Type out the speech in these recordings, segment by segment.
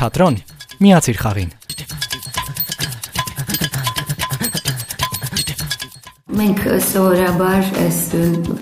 թատրոն, միացիր խաղին։ Մենք սովորաբար այս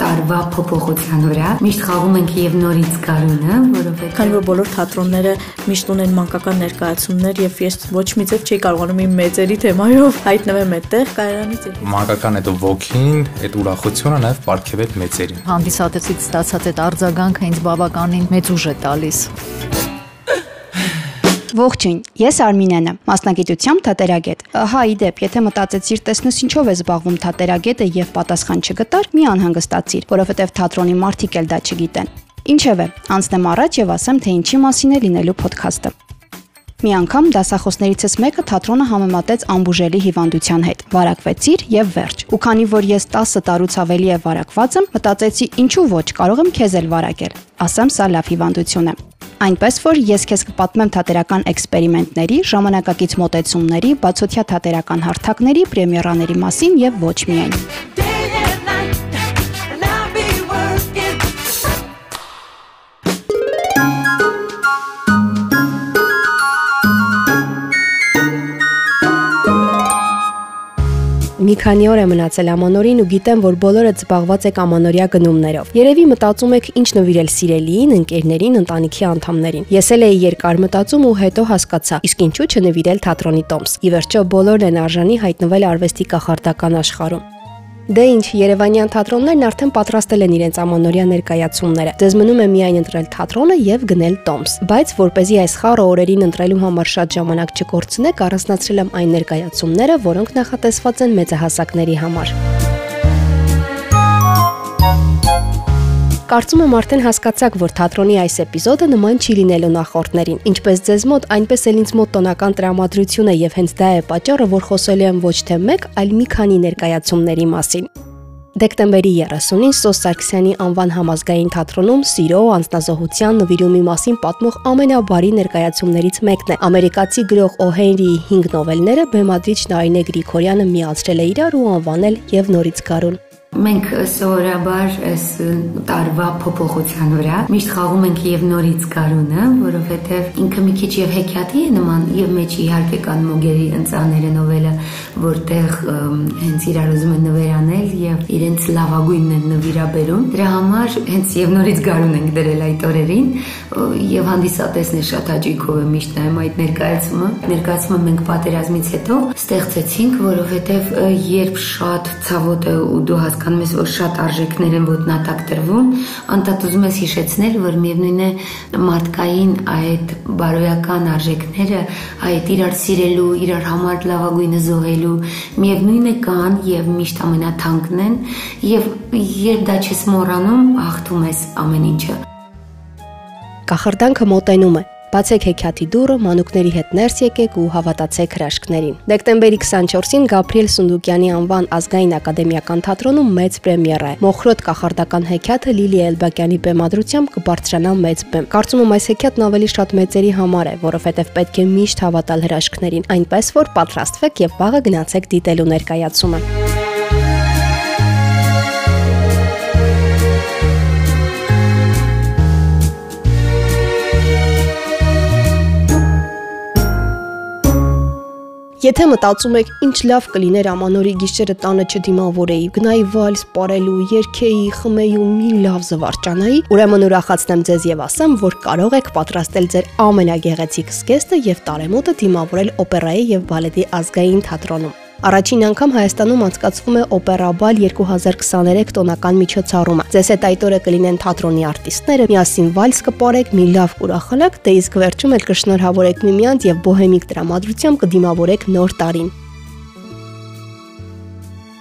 տարվա փոփոխության վրա միշտ խաղում ենք եւ նորից գարունը, որովհետեւ քանի որ բոլոր թատրոնները միշտ ունեն մանկական ներկայացումներ եւ ես ոչ մի ձև չի կարողանում իմ մեծերի թեմայով հայտնվեմ այդտեղ կայարանից։ Մանկական այդ ոգին, այդ ուրախությունը նաեւ ապարգևել մեծերին։ Հանդիսատեսից ստացած այդ արձագանքը ինձ բավականին մեծ ուժ է տալիս։ Ողջույն, ես Արմինեն եմ, մասնագիտությամբ թատերագետ։ Հա, իդեպ, եթե մտածեցիր, տեսնես ինչով է զբաղվում թատերագետը եւ պատասխան չգտար, մի անհանգստացիր, որովհետեւ թատրոնի մարդիկ էլ դա չգիտեն։ Ինչևէ, անցնեմ առաջ եւ ասեմ, թե ինչի մասին է լինելու ոդքասթը։ Մի անգամ դասախոսներիցս մեկը թատրոնը համեմատեց ամբուժելի հիվանդության հետ։ Վարակվեցիր եւ վերջ։ Ու քանի որ ես 10 տարուց ավելի է վարակված եմ, մտածեցի, ինչու ոչ, կարող եմ քեզ էլ վարակել։ Ասեմ, սա լավ հիվանդություն է։ Այնպես որ ես քեզ կպատմեմ թատերական էքսպերիմենտների, ժամանակակից մոտեցումների, բացօթյա թատերական հարթակների, պրեմիերաների մասին եւ ոչ միայն։ Մի քանի օր է մնացել ամանորին ու գիտեմ, որ բոլորը զբաղված եք ամանորյա գնումներով։ Երևի մտածում եք ինչ նվիրել սիրելիին, ընկերներին, ընտանիքի անդամներին։ Ես էլ էի երկար մտածում ու հետո հասկացա, իսկ ինչու չնվիրել թատրոնի տոմս։ Ի վերջո բոլորն են արժանի հայտնվել արվեստի կախարդական աշխարհում։ Դե ինչ, Երևանյան թատրոններն արդեն պատրաստել են իրենց ամանորյա ներկայացումները։ Ձեզ մնում է միայն ընտրել թատրոնը եւ գնել տոմս։ Բայց որ เป զի այս խառը օրերին ընտրելու համար շատ ժամանակ չկորցնեք, առանձնացրել եմ այն ներկայացումները, որոնք նախատեսված են մեծահասակների համար։ Կարծում եմ արդեն հասկացաք, որ թատրոնի այս էպիզոդը նման չի լինելու նախորդներին։ Ինչպես ձեզ մոտ, այնպես էլ ինձ մոտ տոնական տրամադրություն է եւ հենց դա է պատճառը, որ խոսելու եմ ոչ թե մեկ, այլ մի քանի ներկայացումների մասին։ Դեկտեմբերի 30-ին Սոս Սարգսյանի անվան համազգային թատրոնում սիրո, անznազողության, նվիրումի մասին պատմող ամենաբարի ներկայացումներից մեկն է։ Ամերիկացի գրող Օ Հենրիի 5 նովելները բեմադրիչ Նարինե Գրիգորյանը միացրել է իրար ու անվանել եւ նորից գարուն։ Մենք սովորաբար այս տարվա փոփոխության վրա միշտ խաղում ենք եւ նորից գարունը, որովհետեւ ինքը մի քիչ եւ հեքիաթի է նման եւ մեջի իհարկե կան մոգերի ընծաները նովելը, որտեղ հենց իրար ուզում են նվերանել եւ իրենց լավագույնն են նվիրաբերում։ Դրա համար հենց եւ նորից գարուն ենք դրել այդ օրերին եւ հանդիսատեսն է շատ հաճույքով է միշտ նայում այդ ներկայացումը։ Ներկայացումը մենք պատերազմից հետո ստեղծեցինք, որովհետեւ երբ շատ ցավոտ է ու դու հասկանում ես, որ շատ արժեքներ են ոտնատակ տրվում, անդադ ուզում ես հիշեցնել, որ միևնույն է մարդկային այդ բարոյական արժեքները, այդ իրար սիրելու, իրար համար լավագույնը զոհելու, միևնույն է կան եւ միշտ ամենաթանկն են եւ երբ դա չես մոռանում, հաղթում ես ամեն ինչը։ Կախարդանքը մոտենում է Բացեք հեքիաթի դուռը, մանուկների հետ ներս եկեք ու հավատացեք հրաշքներին։ Դեկտեմբերի 24-ին Գաբրիել Սունդուկյանի անվան ազգային ակադեմիական թատրոնում մեծ պրեմիերա է։ Մոխրոտ կախարդական հեքիաթը Լիլի Էլբակյանի բեմադրությամբ կբարձրանա մեծ բեմ։ Կարծում եմ այս հեքիաթն ավելի շատ մեծերի համար է, որովհետև պետք է միշտ հավատալ հրաշքներին, այնպես որ պատրաստվեք եւ վաղը գնացեք դիտելու ներկայացումը։ Եթե մտածում եք, ինչ լավ կլիներ ամանորի գիշերը տանը չդիմավորեի, գնայի վալս ապարելու, երկեի, խմեի ու մի լավ զվարճանայի, ուրեմն ուրախացնեմ ձեզ եւ ասեմ, որ կարող եք պատրաստել ձեր ամենագեղեցիկ սկեստը եւ տարեմուտը դիմավորել օպերայի եւ բալետի ազգային թատրոնում։ Առաջին անգամ Հայաստանում անցկացվում է Օպերաբալ 2023 տոնական միջոցառումը։ Ձեզ հետ այդ օրը կլինեն թատրոնի արտիստները, միասին վալս կպարեք, մի լավ կուրախալակ, դե իսկ վերջում էլ կշնորհավորեք միմյանց եւ բոհեմիկ դրամատրությամբ կդիմավորեք նոր տարին։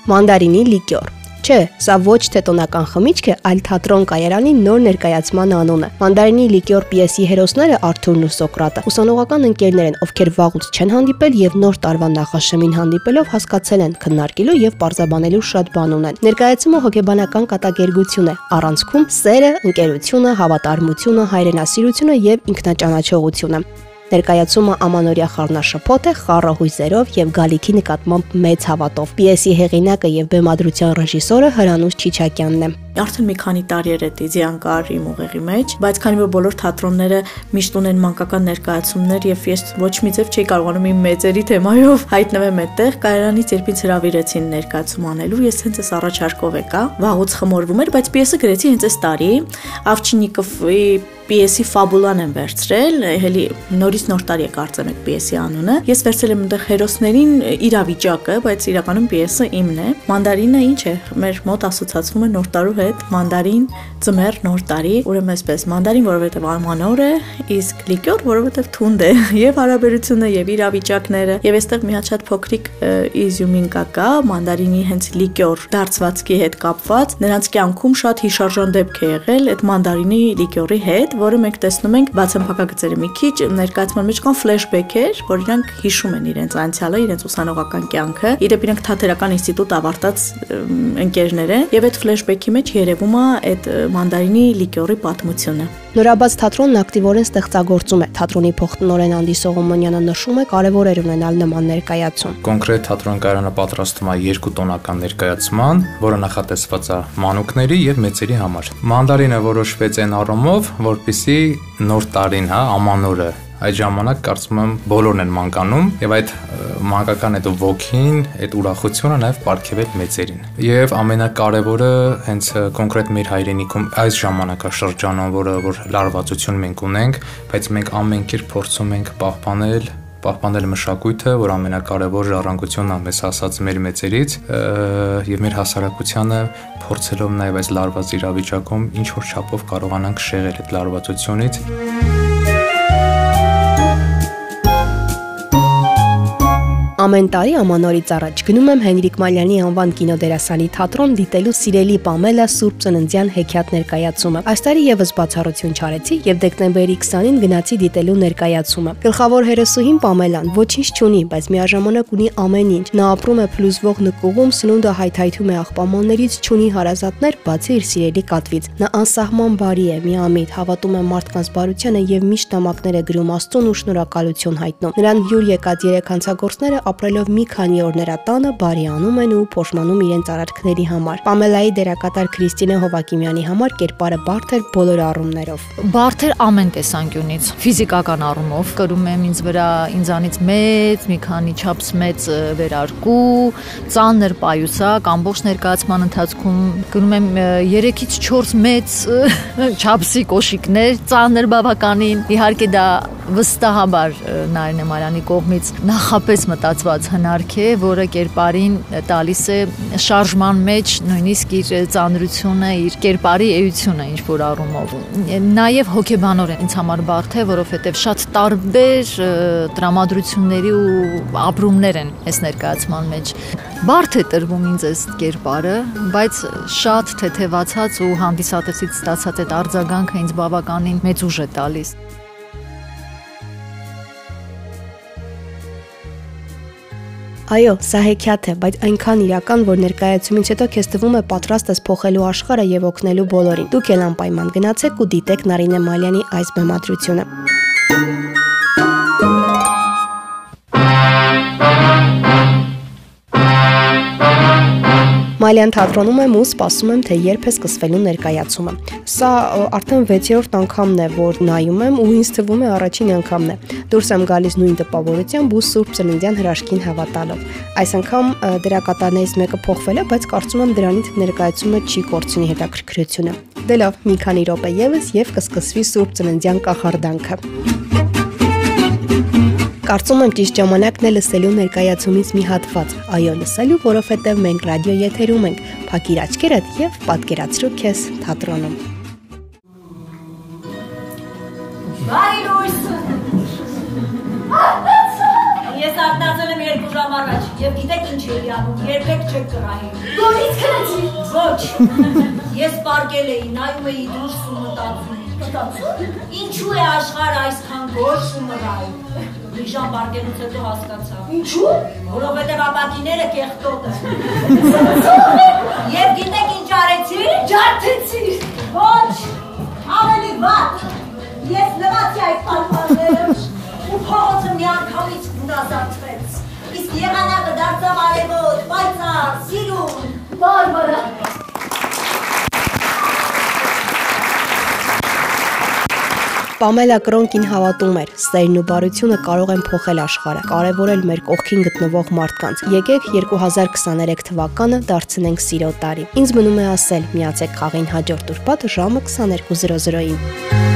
Մանդարինի լիկյոր Չէ, սա ոչ թե տոնական խմիչք է, այլ թատրոն կայարանի նոր ներկայացման անունը։ Մանդարինի լիկյոր պիեսի հերոսները Արթուրն ու Սոկրատը ուսանողական ընկերներ են, ովքեր վաղուց չեն հանդիպել եւ նոր տարվա նախաշեմին հանդիպելով հասկացել են քննարկելու եւ պարզաբանելու շատ բան ունեն։ Ներկայացումը հոգեբանական կատակերգություն է, առանցքում սերը, ընկերությունը, հավատարմությունը, հայրենասիրությունը եւ ինքնաճանաչողությունը։ Ներկայացումը ամանորյա խառնաշփոթ է խառը հույզերով եւ գալիքի նկատմամբ մեծ հավատով։ Պիեսի հեղինակը եւ բեմադրության ռեժիսորը Հրանուս Չիչակյանն է։ Արդեն մի քանի տարի էր այդ իդեան կար իմ ուղեղի մեջ, բայց քանի որ բոլոր թատրոնները միշտ ունեն մանկական ներկայացումներ եւ ես ոչ մի ձև չի կարողանում իմ մեծերի թեմայով հայտնվեմ այդտեղ, կայարանից երբ ինձ հրավիրեցին ներկայացում անելու, ես հենց այս առաջարկով եկա, վաղուց խմորվում էր, բայց պիեսը գրեցի հենց այս տարի Ավչինիկովի պիեսի ֆաբուլան եմ վերցրել, հելի նորից նոր տարի է կարծեմ այդ պիեսի անունը։ Ես վերցրել եմ այնտեղ հերոսներին իրավիճակը, բայց իրականում պիեսը իմն է։ Մանդարինը ինչ է, մեր մոտ ասոցացվում է նոր տարու հետ, մանդարին, ծմեր, նոր տարի, ուրեմն այսպես, մանդարին, որովհետև արմանոր է, իսկ լիկյոր, որովհետև թունդ է, եւ հարաբերությունը եւ իրավիճակները, եւ այստեղ մի հատ շատ փոքրիկ իզյումինկա կա, մանդարինի հենց լիկյոր դարձվածքի հետ կապված, նրանց կյանքում շատ հիշարժան դեպք է եղել այդ մանդարինի լիկյորի հետ, որը մենք տեսնում ենք բացեմ փակագծերը մի քիչ ներկայացման մեջ կան ֆլեշբեքեր, որ իրանք հիշում են իրենց անցյալը, իրենց ուսանողական կյանքը։ Իրենք իրանք թատերական ինստիտուտ ավարտած ընկերներ են, եւ այդ ֆլեշբեքի մեջ երևում է այդ մանդարինի լիկյորի պատմությունը։ Նորաբաց թատրոնն ակտիվորեն ստեղծագործում է։ Թատրոնի փոխտնօրեն Անդի Սողոմոնյանը նշում է կարևոր էր ունենալ նման ներկայացում։ Կոնկրետ թատրոն կայարանը պատրաստում է երկու տոնական ներկայացման, որը նախատեսված է մանուկների եւ մեծերի համար։ Մանդարինը որոշվեց այն առումով, որպիսի նոր տարին, հա, ամանորը այդ ժամանակ կարծում եմ բոլորն են մանկանում եւ այդ մանկական այդ ոգին, այդ ուրախությունը նաեւ ապարգևել մեծերին։ Եվ ամենակարևորը հենց կոնկրետ մեր հայրենիքում այս ժամանակաշրջանում, որը որ լարվածություն մենք ունենք, բայց մենք ամեն կերպ փորձում ենք պահպանել պահպանել մշակույթը, որ ամենակարևոր ժառանգությունն է մեզ հասած մեր մեծերից եւ մեր հասարակությանը փորձելով նաեւ այս լարված իրավիճակում ինչ որ չափով կարողանանք շեղել այդ լարվածությունից։ Ամեն տարի ամանորից առաջ գնում եմ Հենրիկ Մալյանի անվան կինոդերասանի թատրոն դիտելու սիրելի Պամելա Սուրբ Ծննդյան հեքիաթ ներկայացումը։ Այս տարի եւս բացառություն չարեցի եւ դեկտեմբերի 20-ին գնացի դիտելու ներկայացումը։ Գլխավոր հերոսուհին Պամելան ոչինչ չունի, բայց միաժամանակ ունի ամեն ինչ։ Նա ապրում է փլուզվող նկուղում, սնունդը հայթայթում է աղբամոններից, չունի հարազատներ, բացի իր սիրելի կատվից։ Նա անսահման բարի է, միամիտ, հավատում է մարդկանց բարությանը եւ միշտ նամակներ է գրում Աստծուն ու շնորհակալություն հայտնում։ Նրան հյուր եկած երեք հանցագործները ապրելով մի քանի օր նրա տանը բարիանում են ու փոշմանում իրենց արարքների համար։ Պամելայի դերակատար Քրիստինե Հովակիմյանի համար կերպարը բարդ էր բոլոր առումներով։ Բարդ էր ամեն տեսանկյունից, ֆիզիկական առումով կրում եմ ինձ վրա ինձանից մեծ, մի քանի չափս մեծ վերարկու, ծանր պայուսակ, ամբողջ ներկայացման ընթացքում գնում եմ 3-ից 4 մեծ չափսի կոշիկներ, ծանր բավականին։ Իհարկե դա վստահաբար Նարինե Մարյանի կողմից նախապես մտածված հնարք է, որը կերպարին տալիս է շարժման մեջ նույնիսկ իր ծանրությունը, իր կերպարի էությունը ինչ որ առումով։ Նաև հոգեբանորեն ինձ համար բարդ է, որովհետև շատ տարբեր տրամադրությունների ու ապրումներ են այս ներկայացման մեջ։ Բարդ է տրվում ինձ այս կերպարը, բայց շատ թեթևացած ու հանդիսատեսից ստացած այդ արձագանքը ինձ բավականին մեծ ուժ է տալիս։ Այո, սա հեքիաթ է, բայց այնքան իրական, որ ներկայացումից հետո քեզ թվում է պատրաստ ես փոխելու աշխարհը եւ օգնելու բոլորին։ Դուք էլ անպայման գնացեք ու դիտեք Նարինե Մալյանի այս բեմադրությունը։ Մալյան թատրոնում եմ ու սպասում եմ, թե երբ է սկսվելու ներկայացումը։ Սա արդեն 6-րդ անգամն է, որ նայում եմ ու ինձ թվում է առաջին անգամն է։ Դուրս եմ գալիս նույն տպավորությամբ ու Սուրբ Ծննդյան հրաշքին հավատալով։ Այս անգամ դերակատարներից մեկը փոխվել է, բայց կարծում եմ դրանից ներկայացումը չի կորցնի հետաքրքրությունը։ Դե լավ, մի քանի րոպե եւս եւ կսկսվի Սուրբ Ծննդյան կախարդանքը։ Կարծում եմ ճիշտ ժամանակն է լսելու ներկայացումից մի հատված։ Այո, լսելու, որովհետև մենք ռադիո եթերում ենք։ Փակիր աչքերդ եւ պատկերացրու քեզ թատրոնում։ Բայրույս։ Ես արտացել եմ երկու ժամ առաջ եւ գիտեք ինչ էի անում, երբեք չեք կռահի։ Որից քնեցի։ Ոչ։ Ես պարկել էի, նայում էի դուրս ու մտածում։ Մտածում։ Ինչու է աշխարհը այսքան գորշ ու մռայլ։ Մի ժամ պարկելուց հետո հասկացա։ Ինչու։ Որովհետեւ ապակիները կեղտոտ են։ Եվ գիտեք ինչ արեցի։ Ջարդեցի։ Ոչ, ավելի վատ։ Ես լվացի այդ պալպանները ու փողոցը մի անգամից գունազատվեց։ Իսկ եղանակը դարձավ արևոտ, պայծառ, սիրուն։ Բարբարա։ Պամելա Կրոնկին հավատում էր, սերն ու բարությունը կարող են փոխել աշխարհը, կարևորել մեր կողքին գտնվող մարդկանց։ Եկեք 2023 թվականը դարձնենք սիրո տարի։ Ինձ մնում է ասել՝ միացեք խաղին հաջորդ ուրբաթ ժամը 22:00-ին։